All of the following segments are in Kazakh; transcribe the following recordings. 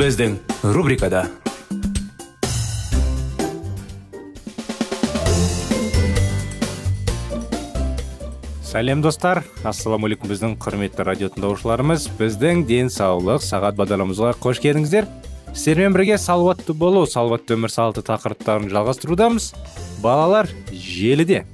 Біздің рубрикада сәлем достар ассалаумағалейкум біздің құрметті радио тыңдаушыларымыз біздің денсаулық сағат бағдарламамызға қош келдіңіздер сіздермен бірге салауатты болу салауатты өмір салты тақырыптарын жалғастырудамыз балалар желіде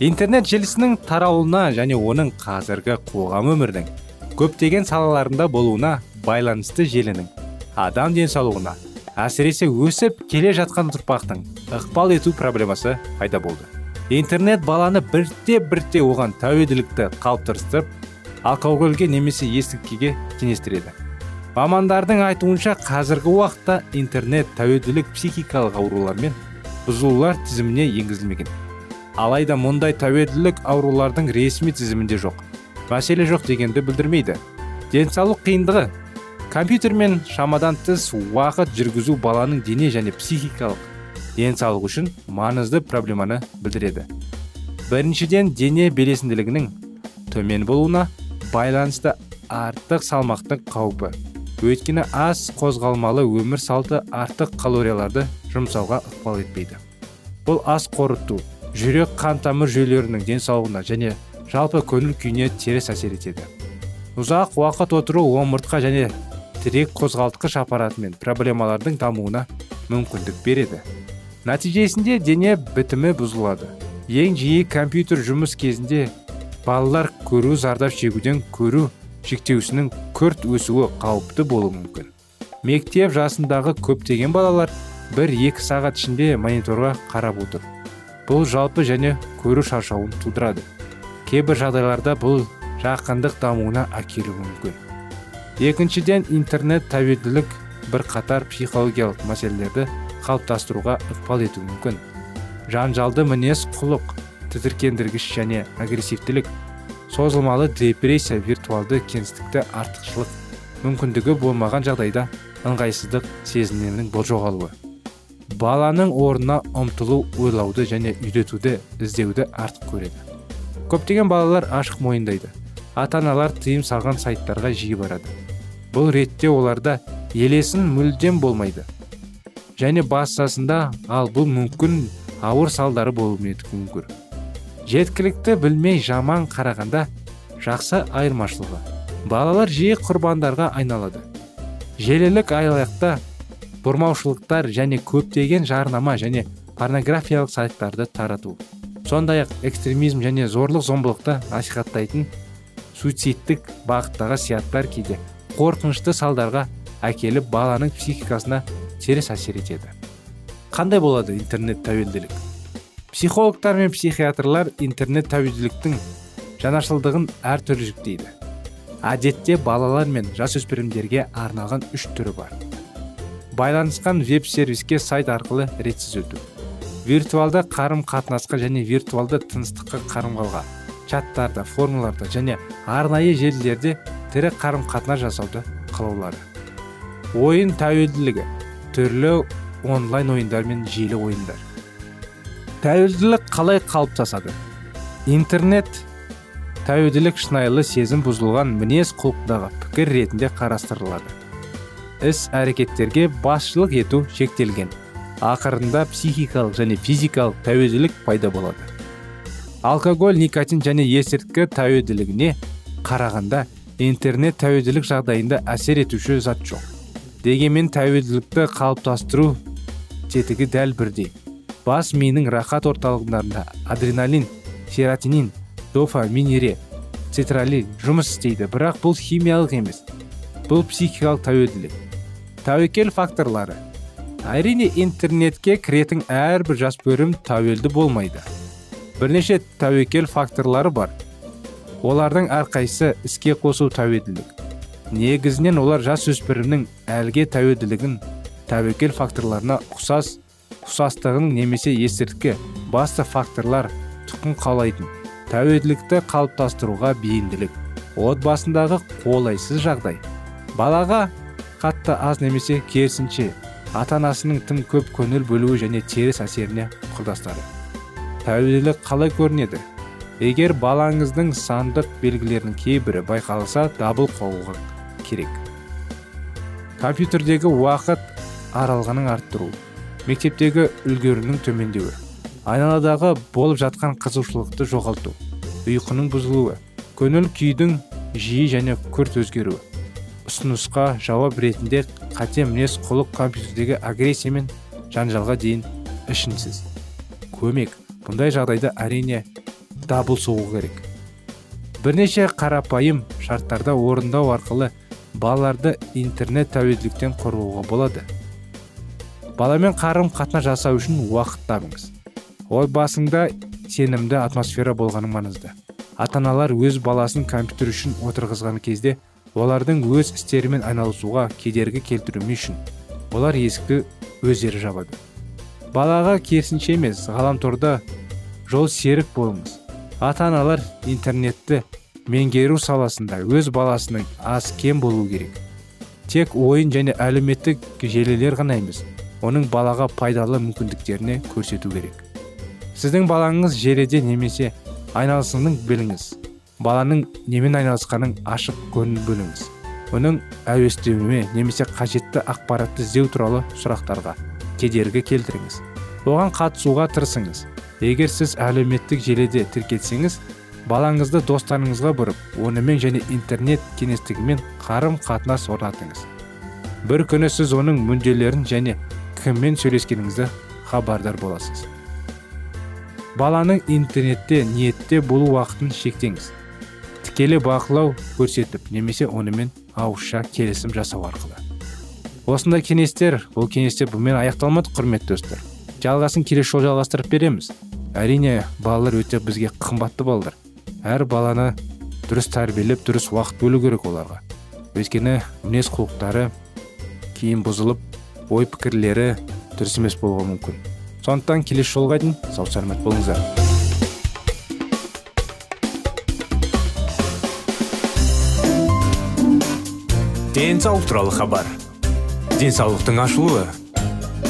интернет желісінің таралуына және оның қазіргі қоғам өмірдің көптеген салаларында болуына байланысты желінің адам денсаулығына әсіресе өсіп келе жатқан ұрпақтың ықпал ету проблемасы пайда болды. Интернет баланы бірте бірте оған тәуелділікті қалыптастырып алкогольге немесе есірткіге теңестіреді. Мамандардың айтуынша қазіргі уақытта интернет тәуелділік психикалық аурулар мен бұзылулар тізіміне енгізілмеген. Алайда мұндай тәуелділік аурулардың ресми тізімінде жоқ. Мәселе жоқ дегенді білдірмейді. Денсаулық қиындығы компьютер мен шамадан тыс уақыт жүргізу баланың дене және психикалық денсаулық үшін маңызды проблеманы білдіреді. Біріншіден дене белесінділігінің төмен болуына байланысты артық салмақтың қаупі. Өйткені аз қозғалмалы өмір салты артық калорияларды жұмсауға ықпал етпейді. Бұл аз қорыту жүрек қан тамыр жүйелерінің денсаулығына және жалпы көңіл күйіне теріс әсер етеді. Ұзақ уақыт отыру омыртқа және тірек қозғалтқыш аппаратымен проблемалардың дамуына мүмкіндік береді. Нәтижесінде дене бітімі бұзылады. Ең жиі компьютер жұмыс кезінде балалар көру зардап шегуден көру шектеусінің күрт өсуі қауіпті болуы мүмкін. Мектеп жасындағы көптеген балалар бір екі сағат ішінде мониторға қарап отыр. Бұл жалпы және көру шаршауын тудырады. Кейбір жағдайларда бұл жақындық дамуына әкелуі мүмкін. Екіншіден интернет тәуелділік қатар психологиялық мәселелерді қалыптастыруға ықпал етуі мүмкін. Жанжалды мінез құлық тітіркендіргіш және агрессивтілік созылмалы депрессия виртуалды кеңістікті артықшылық мүмкіндігі болмаған жағдайда ыңғайсыздық сезімінің жоғалуы баланың орнына ұмтылу ойлауды және үйретуді іздеуді артық көреді. Көптеген балалар ашық мойындайды. Ата аналар тыйым салған сайттарға жиі барады. Бұл ретте оларда елесін мүлдем болмайды. Және басасында ал бұл мүмкін ауыр салдары болуы мүмкін. Жеткілікті білмей жаман қарағанда жақсы айырмашылығы. Балалар жиі құрбандарға айналады. Желілік айлақта бұрмаушылықтар және көптеген жарнама және порнографиялық сайттарды тарату. Сондай ақ экстремизм және зорлық зомбылықты насихаттайтын суицидтік бағыттағы сияттар кейде қорқынышты салдарға әкеліп баланың психикасына теріс әсер етеді. Қандай болады интернет тәуелділік? Психологтар мен психиатрлар интернет тәуелділіктің жанашылдығын әртүрлі жіктейді. Әдетте балалар мен жасөспірімдерге арналған үш түрі бар. Байланысқан веб сервиске сайт арқылы ретсіз өту. Виртуалды қарым қатынасқа және виртуалды тыныстыққа қарымға чаттарда формуларда және арнайы желілерде тірі қарым қатынас жасауды қалаулары ойын тәуелділігі түрлі онлайн ойындар мен желі ойындар. Тәуелділік қалай қалыптасады? Интернет тәуелділік шынайылы сезім бұзылған мінез құлықтағы пікір ретінде қарастырылады. Іс әрекеттерге басшылық ету шектелген. Ақырында психикалық және физикалық тәуелділік пайда болады. Алкоголь никотин және есірткі тәуелділігіне қарағанда интернет тәуелділік жағдайында әсер етуші зат жоқ. Дегенмен тәуелділікті қалыптастыру тетігі дәл бірдей бас миының рахат орталықтарында адреналин серотонин дофаминире цетралин жұмыс істейді. Бірақ бұл химиялық емес бұл психикалық тәуелділік. Тәуекел факторлары. Әрине интернетке кіретін әрбір жасөспірім тәуелді болмайды. Бірнеше тәуекел факторлары бар. Олардың әрқайсысы іске қосу тәуелділік. Негізінен олар жасөспірімнің әлге тәуелділігін тәуекел факторларына ұқсас ұқсастығын немесе есірткі басты факторлар тұқым қалайтын тәуелділікті қалыптастыруға бейімділік отбасындағы қолайсыз жағдай. Балаға қатты аз немесе керісінше ата анасының тым көп көңіл бөлуі және теріс әсеріне құрдастары тәуелділік қалай көрінеді? Егер балаңыздың сандық белгілерінің кейбірі байқалса дабыл қоюға керек. Компьютердегі уақыт аралығының арттыру мектептегі үлгерінің төмендеуі айналадағы болып жатқан қызығушылықты жоғалту ұйқының бұзылуы көңіл күйдің жиі және күрт өзгеруі ұсынысқа жауап ретінде қате мінез құлық компьютердегі агрессия мен жанжалға дейін ішінсіз көмек. Бұндай жағдайда әрине дабыл соғу керек. Бірнеше қарапайым шарттарда орындау арқылы балаларды интернет тәуелділіктен қорғауға болады. Баламен қарым қатынас жасау үшін уақыт табыңыз. Отбасыңда сенімді атмосфера болғаны маңызды. Ата аналар өз баласын компьютер үшін отырғызған кезде олардың өз істерімен айналысуға кедергі келтірмеу үшін олар есікті өздері жабады. Балаға керісінше емес ғаламторда жол серік болыңыз. Ата аналар интернетті меңгеру саласында өз баласының аз кем болу керек. Тек ойын және әлеуметтік желілер ғана емес оның балаға пайдалы мүмкіндіктеріне көрсету керек. Сіздің балаңыз желіде немесе айналысының біліңіз. Баланың немен айналысқанын ашық көңіл бөліңіз. Оның әуестеуіне немесе қажетті ақпаратты іздеу туралы сұрақтарға кедергі келтіріңіз. Оған қатысуға тырысыңыз. Егер сіз әлеуметтік желіде тіркелсеңіз балаңызды достарыңызға бұрып онымен және интернет кеңістігімен қарым қатынас орнатыңыз. Бір күні сіз оның мүдделерін және кіммен сөйлескеніңізді хабардар боласыз. Баланың интернетте ниетте болу уақытын шектеңіз. Тікелей бақылау көрсетіп немесе онымен ауызша келісім жасау арқылы. Осындай кеңестер бұл кеңестер бұмен аяқталмады құрметті достар. Жалғасын келесі жолы жалғастырып береміз. Әрине балалар өте бізге қымбатты балалар әр баланы дұрыс тәрбиелеп дұрыс уақыт бөлу керек оларға. Өйткені мінез құлықтары кейін бұзылып ой пікірлері дұрыс емес болуы мүмкін. Сондықтан келесі жолға дейін сау саламат болыңыздар. Денсаулық туралы хабар. Денсаулықтың ашылуы.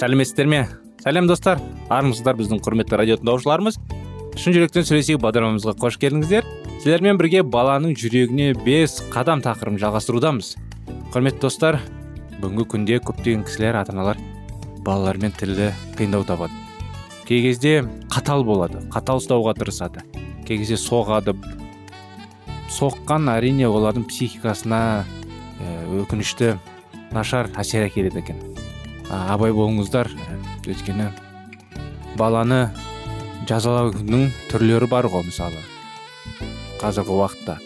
Сәлеметсіздер ме сәлем достар. Армысыздар біздің құрметті радио тыңдаушыларымыз. Шын жүректен сөйлесейік бағдарламамызға қош келдіңіздер. Сіздермен бірге баланың жүрегіне бес қадам тақырыбын жалғастырудамыз. Құрметті достар бүгінгі күнде көптеген кісілер ата аналар балалармен тілді қиындау табады. Кей кезде қатал болады қатал ұстауға тырысады. Кей кезде соғады соққан әрине олардың психикасына өкінішті нашар әсер әкеледі екен. Абай болыңыздар. Өйткені баланы жазалаудың түрлері бар ғой мысалы. Қазіргі уақытта.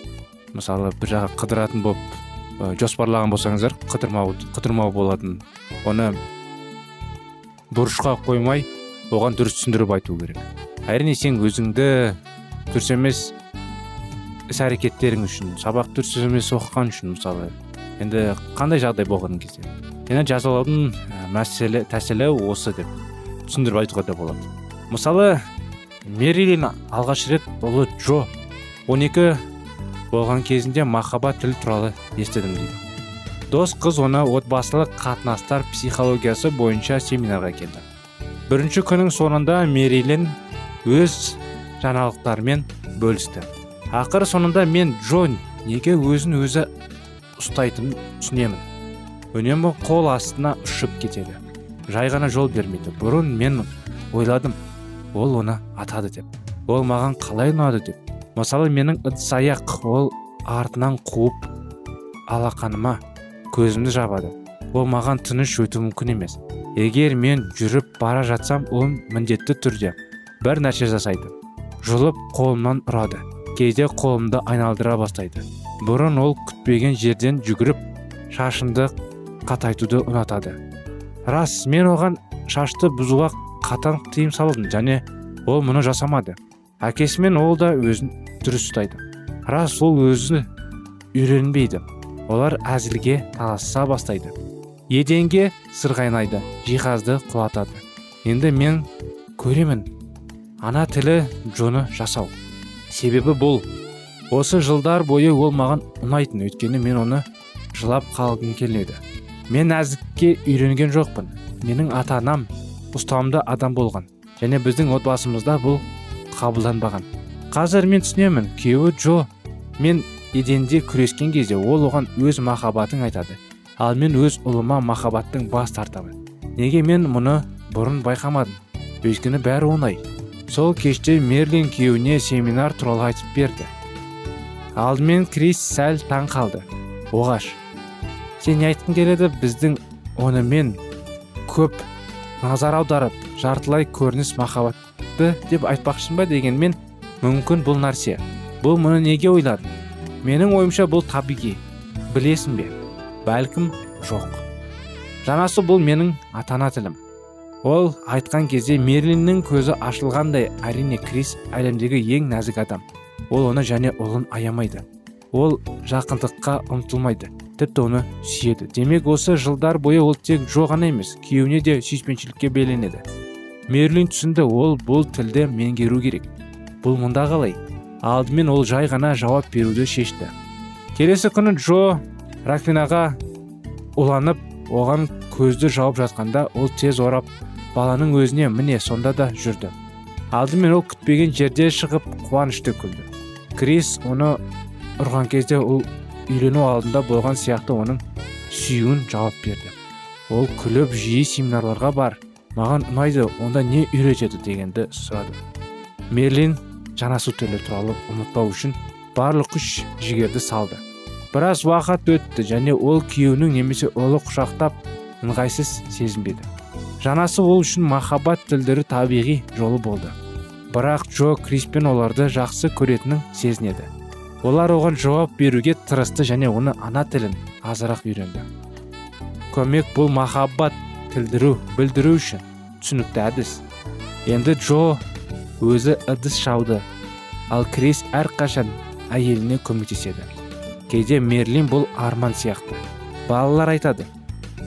Мысалы бір жаққа қыдыратын болып жоспарлаған болсаңыздар қыдырмау қыдырмау болатын. Оны бұрышқа қоймай оған дұрыс түсіндіріп айту керек. Әрине сен өзіңді дұрыс емес іс әрекеттерің үшін сабақ дұрыс емес оқыған үшін мысалы енді қандай жағдай болған кезде? Енді жазалаудың мәселе тәсілі осы деп түсіндіріп айтуға да болады. Мысалы мерилин алғаш рет ұлы джо 12 болған кезінде махаббат тілі туралы естідім дейді. Дос қыз оны отбасылық қатынастар психологиясы бойынша семинарға келді. Бірінші күннің соңында мерилин өз жаңалықтарымен бөлісті. Ақыры соңында мен джо неге өзін өзі ұстайтынын түсінемін. Үнемі қол астына ұшып кетеді. Жай ғана жол бермейді. Бұрын мен ойладым ол оны атады деп. Ол маған қалай ұнады деп. Мысалы менің ыдыс аяқ ол артынан қуып алақаныма көзімді жабады. Ол маған тыныш өту мүмкін емес. Егер мен жүріп бара жатсам ол міндетті түрде бір нәрсе жасайды. Жұлып қолымнан ұрады. Кейде қолымды айналдыра бастайды. Бұрын ол күтпеген жерден жүгіріп шашымды қатайтуды ұнатады. Рас мен оған шашты бұзуға қатаң тыйым салдым және ол мұны жасамады. Әкесімен ол да өзін дұрыс ұстайды. Рас ол өзі үйренбейді. Олар әзілге таласа бастайды. Еденге сырғайнайды жиһазды құлатады. Енді мен көремін. Ана тілі джоны жасау. Себебі бұл. Осы жылдар бойы ол маған ұнайтын өйткені мен оны жылап қалғым келеді мен нәзікке үйренген жоқпын. Менің ата анам ұстамды адам болған. Және біздің отбасымызда бұл қабылданбаған. Қазір мен түсінемін күйеуі джо мен еденде күрескен кезде ол оған өз махаббатын айтады. Ал мен өз ұлыма махаббаттың бас тартамын. Неге мен мұны бұрын байқамадым? Өйткені бәрі оңай. Сол кеште мерлин күйеуіне семинар туралы айтып берді. Алдымен крис сәл таң қалды. Оғаш сен не айтқың келеді біздің онымен көп назар аударып жартылай көрініс махаббатты деп айтпақшысың ба дегенмен мүмкін бұл нәрсе. Бұл мұны неге ойладың менің ойымша бұл табиғи. Білесің бе? Бәлкім жоқ. Жанасы бұл менің ата ана тілім. Ол айтқан кезде мерлиннің көзі ашылғандай әрине крис әлемдегі ең нәзік адам. Ол оны және ұлын аямайды. Ол жақындыққа ұмтылмайды. Тіпті оны сүйеді. Демек осы жылдар бойы ол тек джо ғана емес күйеуіне де сүйіспеншілікке беленеді. Мерлин түсінді ол бұл тілді меңгеру керек. Бұл мұнда қалай? Алдымен ол жай ғана жауап беруді шешті. Келесі күні джо раквинаға уланып оған көзді жауып жатқанда ол тез орап баланың өзіне міне сонда да жүрді алдымен ол күтпеген жерде шығып қуанышты күлді. Крис оны ұрған кезде ол үйлену алдында болған сияқты оның сүйуін жауап берді. Ол күліп жиі семинарларға бар маған ұнайды онда не үйретеді дегенді сұрады. Мерлин жанасу тілі туралы ұмытпау үшін барлық күш жігерді салды. Біраз уақыт өтті және ол күйеуінің немесе ұлы құшақтап ыңғайсыз сезінбеді. Жанасы ол үшін махаббат тілдері табиғи жолы болды. Бірақ джо криспен оларды жақсы көретінін сезінеді. Олар оған жауап беруге тырысты және оны ана тілін азырақ үйренді. Көмек бұл махаббат тілдіру білдіру үшін түсінікті әдіс. Енді джо өзі ыдыс шауды ал крис әрқашан әйеліне көмектеседі. Кейде мерлин бұл арман сияқты. Балалар айтады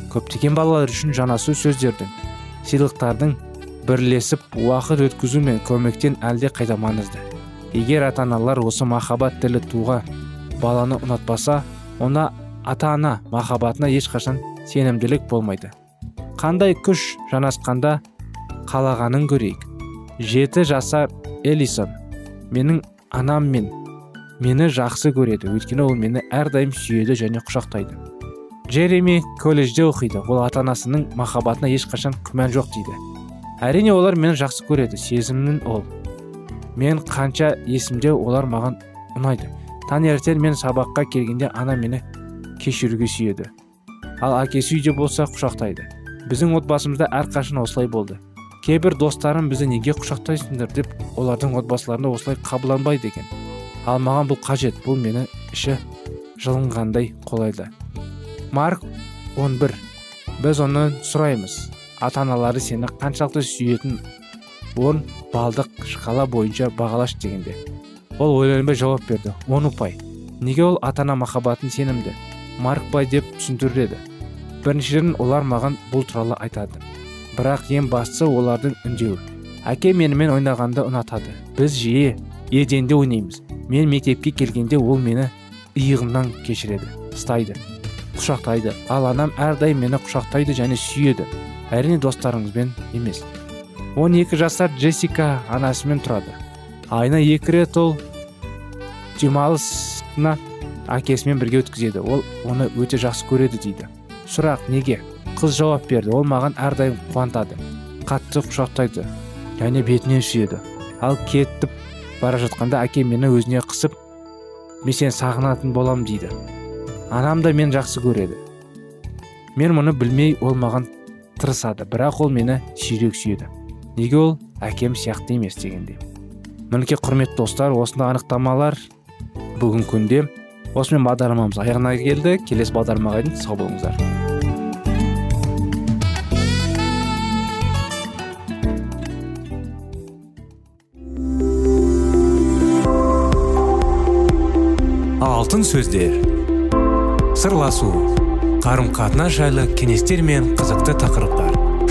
көптеген балалар үшін жанасу сөздердің сыйлықтардың бірлесіп уақыт өткізу мен көмектен әлде қайда маңызды. Егер ата аналар осы махаббат тілі туға баланы ұнатпаса ona ата ана махаббатына ешқашан сенімділік болмайды. Қандай күш жанасқанда қалағанын көрейік. Жеті жасар элисон менің анам мен мені жақсы көреді. Өйткені ол мені әрдайым сүйеді және құшақтайды. Джереми колледжде оқиды. Ол ата анасының махаббатына ешқашан күмән жоқ дейді. Әрине олар мені жақсы көреді. Сезімнің ол. Мен қанша есімде олар маған ұнайды. Таңертең мен сабаққа келгенде ана мені кешіруге сүйеді. Ал әкесі үйде болса құшақтайды. Біздің отбасымызда әрқашан осылай болды. Кейбір достарым бізді неге құшақтайсыңдар? деп олардың отбасыларында осылай қабылданбайды екен. Ал маған бұл қажет. Бұл мені іші жылынғандай қолайды марк 11 біз оны сұраймыз. Ата аналары сені қаншалықты сүйетін он балдық шкала бойынша бағалаш дегенде. Ол ойланбай жауап берді. Он ұпай неге ол ата ана махаббатын сенімді? Марк бай деп түсіндіреді біріншіден олар маған бұл туралы айтады. Бірақ ең бастысы олардың үндеуі. Әке менімен ойнағанды ұнатады. Біз жиі еденде ойнаймыз. Мен мектепке келгенде ол мені иығымнан кешіреді ұстайды құшақтайды. Ал анам әрдайым мені құшақтайды және сүйеді. Әрине достарыңызбен емес 12 жасар джессика анасымен тұрады. Айына екі рет ол демалысына әкесімен бірге өткізеді. Ол оны өте жақсы көреді дейді. Сұрақ неге? Қыз жауап берді. Ол маған әрдайым қуантады қатты құшақтайды және бетінен сүйеді. Ал кетіп бара жатқанда әке мені өзіне қысып мен сені сағынатын болам дейді. Анам да мен жақсы көреді. Мен мұны білмей ол маған тырысады бірақ ол мені сирек сүйеді. Неге ол әкем сияқты емес дегендей. Мінекей құрметті достар осындай анықтамалар бүгін күнде осымен бағдарламамыз аяғына келді. Келесі бағдарламаға дейін сау болыңыздар. Алтын сөздер. Сырласу. Қарым қатынас жайлы кеңестер мен қызықты тақырыптар.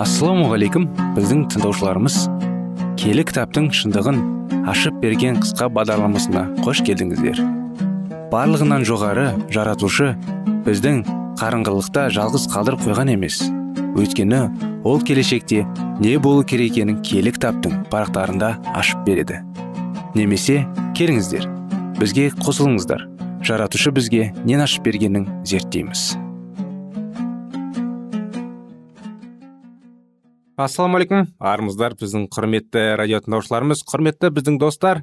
Ассалаумағалейкум біздің тыңдаушыларымыз. Келі кітаптың шындығын ашып берген қысқа бағдарламасына қош келдіңіздер. Барлығынан жоғары жаратушы біздің қарыңғылықта жалғыз қалдырып қойған емес. Өйткені ол келешекте не болу керек екенін киелі кітаптың парақтарында ашып береді. Немесе келіңіздер бізге қосылыңыздар. Жаратушы бізге нен ашып бергенін зерттейміз. Ассалаумағалейкум армысыздар біздің құрметті радио тыңдаушыларымыз құрметті біздің достар.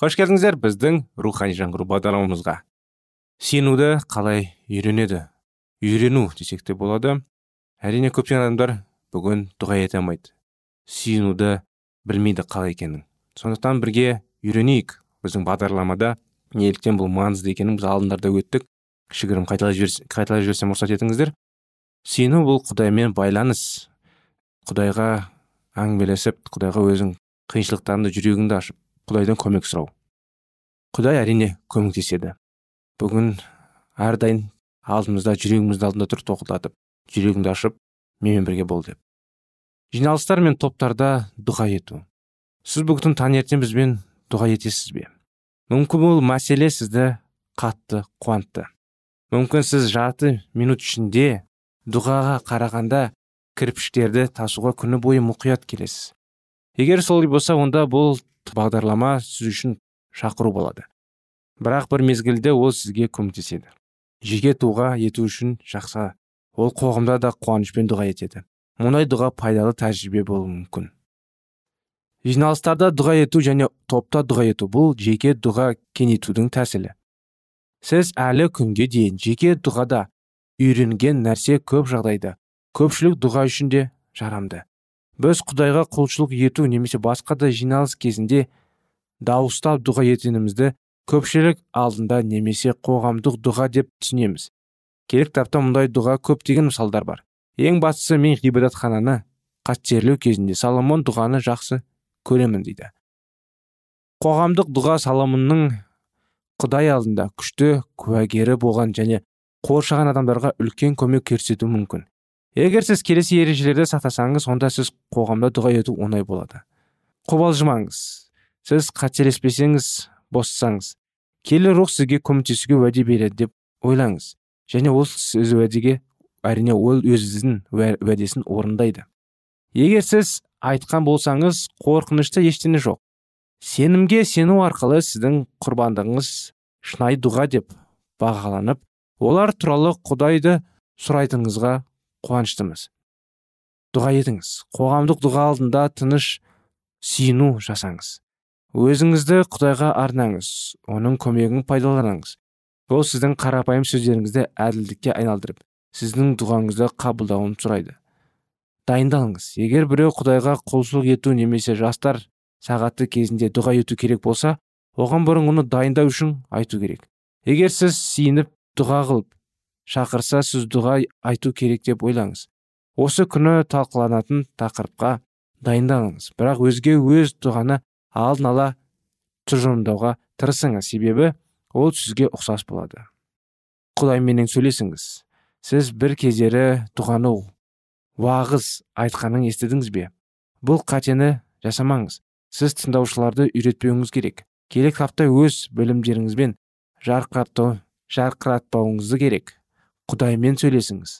Қош келдіңіздер біздің рухани жаңғыру бағдарламамызға. Сенуді қалай үйренеді? Үйрену десек те болады. Әрине көптеген адамдар бүгін дұға ете алмайды. Сүйінуді білмейді қалай екенін. Сондықтан бірге үйренейік. Біздің бағдарламада неліктен бұл маңызды екенін біз алдындарда өттік. Кішігірім қайталай жіберсем рұқсат етіңіздер. Сену бұл құдаймен байланыс. Құдайға әңгімелесіп құдайға өзің қиыншылықтарыңды жүрегіңді ашып құдайдан көмек сұрау. Құдай әрине көмектеседі. Бүгін әрдайым алдымызда жүрегіміздің алдында тұр тоқтатып жүрегіңді ашып менімен бірге бол деп. Жиналыстар мен топтарда дұға ету. Сіз бүгін таңертең бізбен дұға етесіз бе? Мүмкін бұл мәселе сізді қатты қуантты. Мүмкін сіз жарты минут ішінде дұғаға қарағанда кірпіштерді тасуға күні бойы мұқият келесіз. Егер солай болса онда бұл бағдарлама сіз үшін шақыру болады. Бірақ бір мезгілде ол сізге көмектеседі. Жеке тұға ету үшін жақса ол қоғамда да қуанышпен дұға етеді. Мұндай дұға пайдалы тәжірибе болуы мүмкін. Жиналыстарда дұға ету және топта дұға ету бұл жеке дұға кеңейтудің тәсілі. Сіз әлі күнге дейін жеке дұғада үйренген нәрсе көп жағдайда көпшілік дұға үшін де жарамды. Біз құдайға құлшылық ету немесе басқа да жиналыс кезінде дауыстап дұға ететінімізді көпшілік алдында немесе қоғамдық дұға деп түсінеміз. Керек кітапта мұндай дұға көптеген мысалдар бар. Ең бастысы мен ғибадатхананы қастерлеу кезінде соломон дұғаны жақсы көремін дейді. Қоғамдық дұға соломонның құдай алдында күшті куәгері болған және қоршаған адамдарға үлкен көмек көрсетуі мүмкін. Егер сіз келесі ережелерді сақтасаңыз онда сіз қоғамда дұға ету оңай болады. Қобалжымаңыз. Сіз қателеспесеңіз босысаңыз келі рух сізге көмектесуге уәде береді деп ойлаңыз. Және ол сіз уәдеге әрине ол өзінің уәдесін орындайды. Егер сіз айтқан болсаңыз қорқынышты ештеңе жоқ. Сенімге сену арқылы сіздің құрбандығыңыз шынайы дұға деп бағаланып олар туралы құдайды сұрайтыныңызға қуаныштымыз. Дұға етіңіз. Қоғамдық дұға алдында тыныш сүйіну жасаңыз. Өзіңізді құдайға арнаңыз. Оның көмегін пайдаланыңыз. Бұл сіздің қарапайым сөздеріңізді әділдікке айналдырып сіздің дұғаңызды қабылдауын сұрайды. Дайындалыңыз. Егер біреу құдайға құлшылық ету немесе жастар сағаты кезінде дұға ету керек болса оған бұрын оны дайындау үшін айту керек. Егер сіз сиініп дұға қылып шақырса сіз дұға айту керек деп ойлаңыз. Осы күні талқыланатын тақырыпқа дайындалыңыз. Бірақ өзге өз дұғаны алдын ала тұжырымдауға тырысыңыз. Себебі ол сізге ұқсас болады. Құдайменен сөйлесіңіз. Сіз бір кездері дұғаны уағыз айтқанын естідіңіз бе? Бұл қатені жасамаңыз. Сіз тыңдаушыларды үйретпеуіңіз керек. Керек тапта өз білімдеріңізбен жарқыратпауыңызды керек. Құдаймен сөйлесіңіз.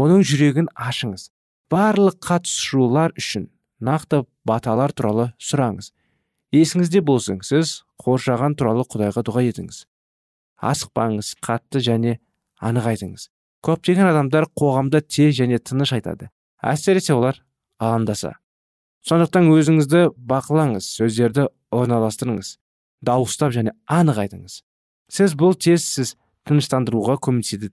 Оның жүрегін ашыңыз. Барлық қатысушылар үшін нақты баталар туралы сұраңыз. Есіңізде болсын сіз қоршаған туралы құдайға дұға етіңіз. Асықпаңыз қатты және анық айтыңыз. Көптеген адамдар қоғамда тез және тыныш айтады. Әсіресе олар алаңдаса. Сондықтан өзіңізді бақылаңыз сөздерді орналастырыңыз. Дауыстап және анық айтыңыз. Сіз бұл тез сіз тыныштандыруға көмектеседі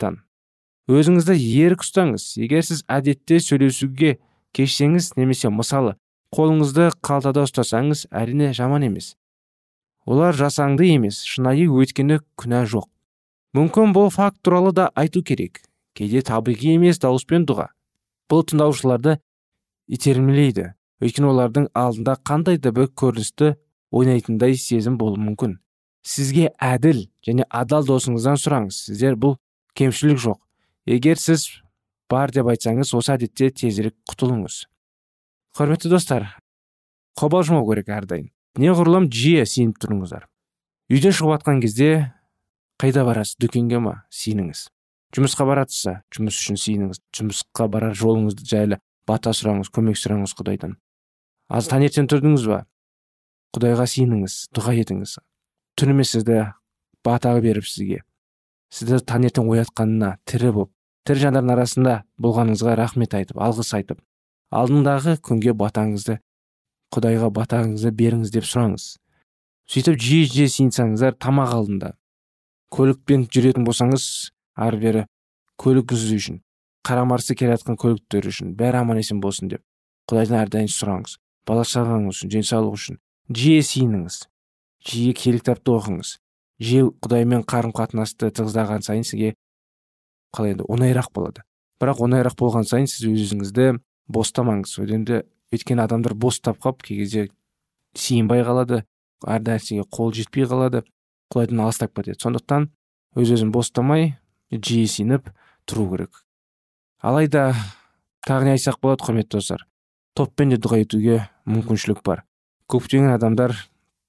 өзіңізді ерік ұстаңыз егер сіз әдетте сөйлесуге кешсеңіз немесе мысалы қолыңызды қалтада ұстасаңыз әрине жаман емес. Олар жасаңды емес шынайы өйткені күнә жоқ. Мүмкін бұл факт туралы да айту керек. Кейде табиғи емес дауыспен дұға. Бұл тыңдаушыларды итермелейді. Өйткені олардың алдында қандай да бір көріністі ойнайтындай сезім болуы мүмкін. Сізге әділ және адал досыңыздан сұраңыз. Сіздер бұл кемшілік жоқ. Егер сіз бар деп айтсаңыз осы әдетте тезірек құтылыңыз. Құрметті достар қобалжымау керек әрдайым. Неғұрлым жиі сиініп тұрыңыздар. Үйден шығып жатқан кезде қайда барасыз дүкенге ма? Сиініңіз жұмысқа баратсыз жұмыс үшін сиініңіз жұмысқа барар жолыңызды жайлы бата сұраңыз көмек сұраңыз құдайдан. Аз таңертең тұрдыңыз ба? Құдайға сиініңіз дұға етіңіз. Түнімен сізді бата беріп сізге. Сізді таңертең оятқанына тірі болып тірі жандардың арасында болғаныңызға рахмет айтып алғыс айтып алдындағы күнге батаңызды құдайға батаңызды беріңіз деп сұраңыз. Сөйтіп жиі жиі сиынсаңыздар тамақ алдында көлікпен жүретін болсаңыз ары бері көлігіңіз үшін қарамарсы келе жатқан көліктер үшін бәрі аман есен болсын деп құдайдан әрдайым сұраңыз. Бала шағаңыз үшін денсаулық үшін жиі сиініңіз жиі киелі кітапты оқыңыз. Жиі құдаймен қарым қатынасты тығыздаған сайын сізге қалай енді оңайырақ болады. Бірақ оңайырақ болған сайын сіз өз өзіңізді бостамаңыз. Енді өйткені адамдар бостап қалып кей кезде сиынбай қалады әр нәрсеге қол жетпей қалады құдайдан алыстап кетеді. Сондықтан өз өзін бостамай жиі сиініп тұру керек. Алайда тағы не айтсақ болады құрметті достар? Топпен де дұға етуге мүмкіншілік бар. Көптеген адамдар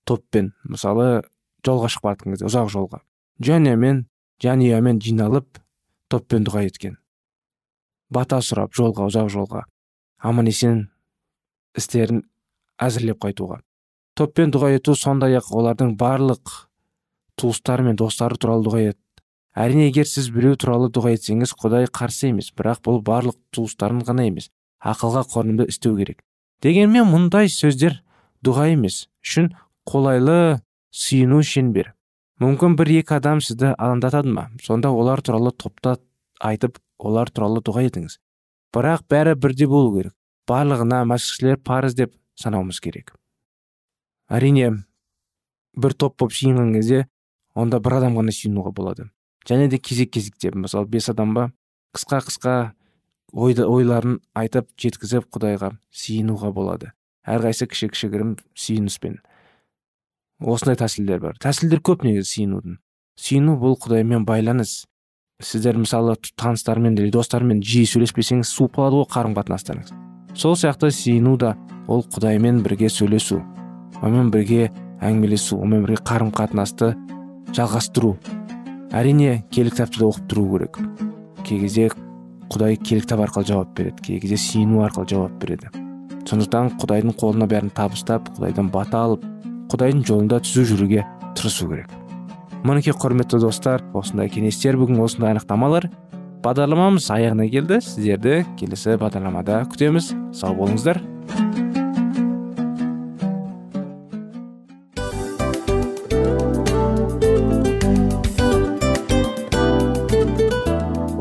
топпен мысалы жолға шығып жатқан кезде ұзақ жолға. Жанұямен жанұямен жиналып топпен дұға еткен. Бата сұрап жолға ұзақ жолға. Аман есен істерін әзірлеп қайтуға. Топпен дұға ету сондай ақ олардың барлық туыстары мен достары туралы дұға ет. Әрине егер сіз біреу туралы дұға етсеңіз құдай қарсы емес. Бірақ бұл барлық туыстарын ғана емес ақылға қонымды істеу керек. Дегенмен мұндай сөздер дұға емес. Үшін қолайлы сүйіну шеңбер. Мүмкін бір екі адам сізді алаңдатады ма? Сонда олар туралы топта айтып олар туралы дұға етіңіз. Бірақ бәрі бірде болу керек. Барлығына мәсіхшілер парыз деп санауымыз керек. Әрине бір топ болып жиынған кезде онда бір адам ғана сүйінуге болады. Және де кезек кезектеп мысалы бес адам ба қысқа қысқа ойды, ойларын айтып жеткізіп құдайға сиынуға болады. Әрқайсысы кіші кішігірім сүйініспен. Осындай тәсілдер бар. Тәсілдер көп негізі сиынудың сиыну бұл құдаймен байланыс. Сіздер мысалы таныстармен или достармен жиі сөйлеспесеңіз суып қалады ғой қарым қатынастарыңыз сол сияқты сиыну да ол құдаймен бірге сөйлесу онымен бірге әңгімелесу онымен бірге қарым қатынасты жалғастыру. Әрине киелі кітапты да оқып тұру керек. Кей кезде құдай киелі кітап арқылы жауап береді кей кезде сүйіну арқылы жауап береді. Сондықтан құдайдың қолына бәрін табыстап құдайдан бата алып құдайдың жолында түзу жүруге тырысу керек. Мінекей құрметті достар осындай кеңестер бүгін осындай анықтамалар бағдарламамыз аяғына келді. Сіздерді келесі бағдарламада күтеміз. Сау болыңыздар.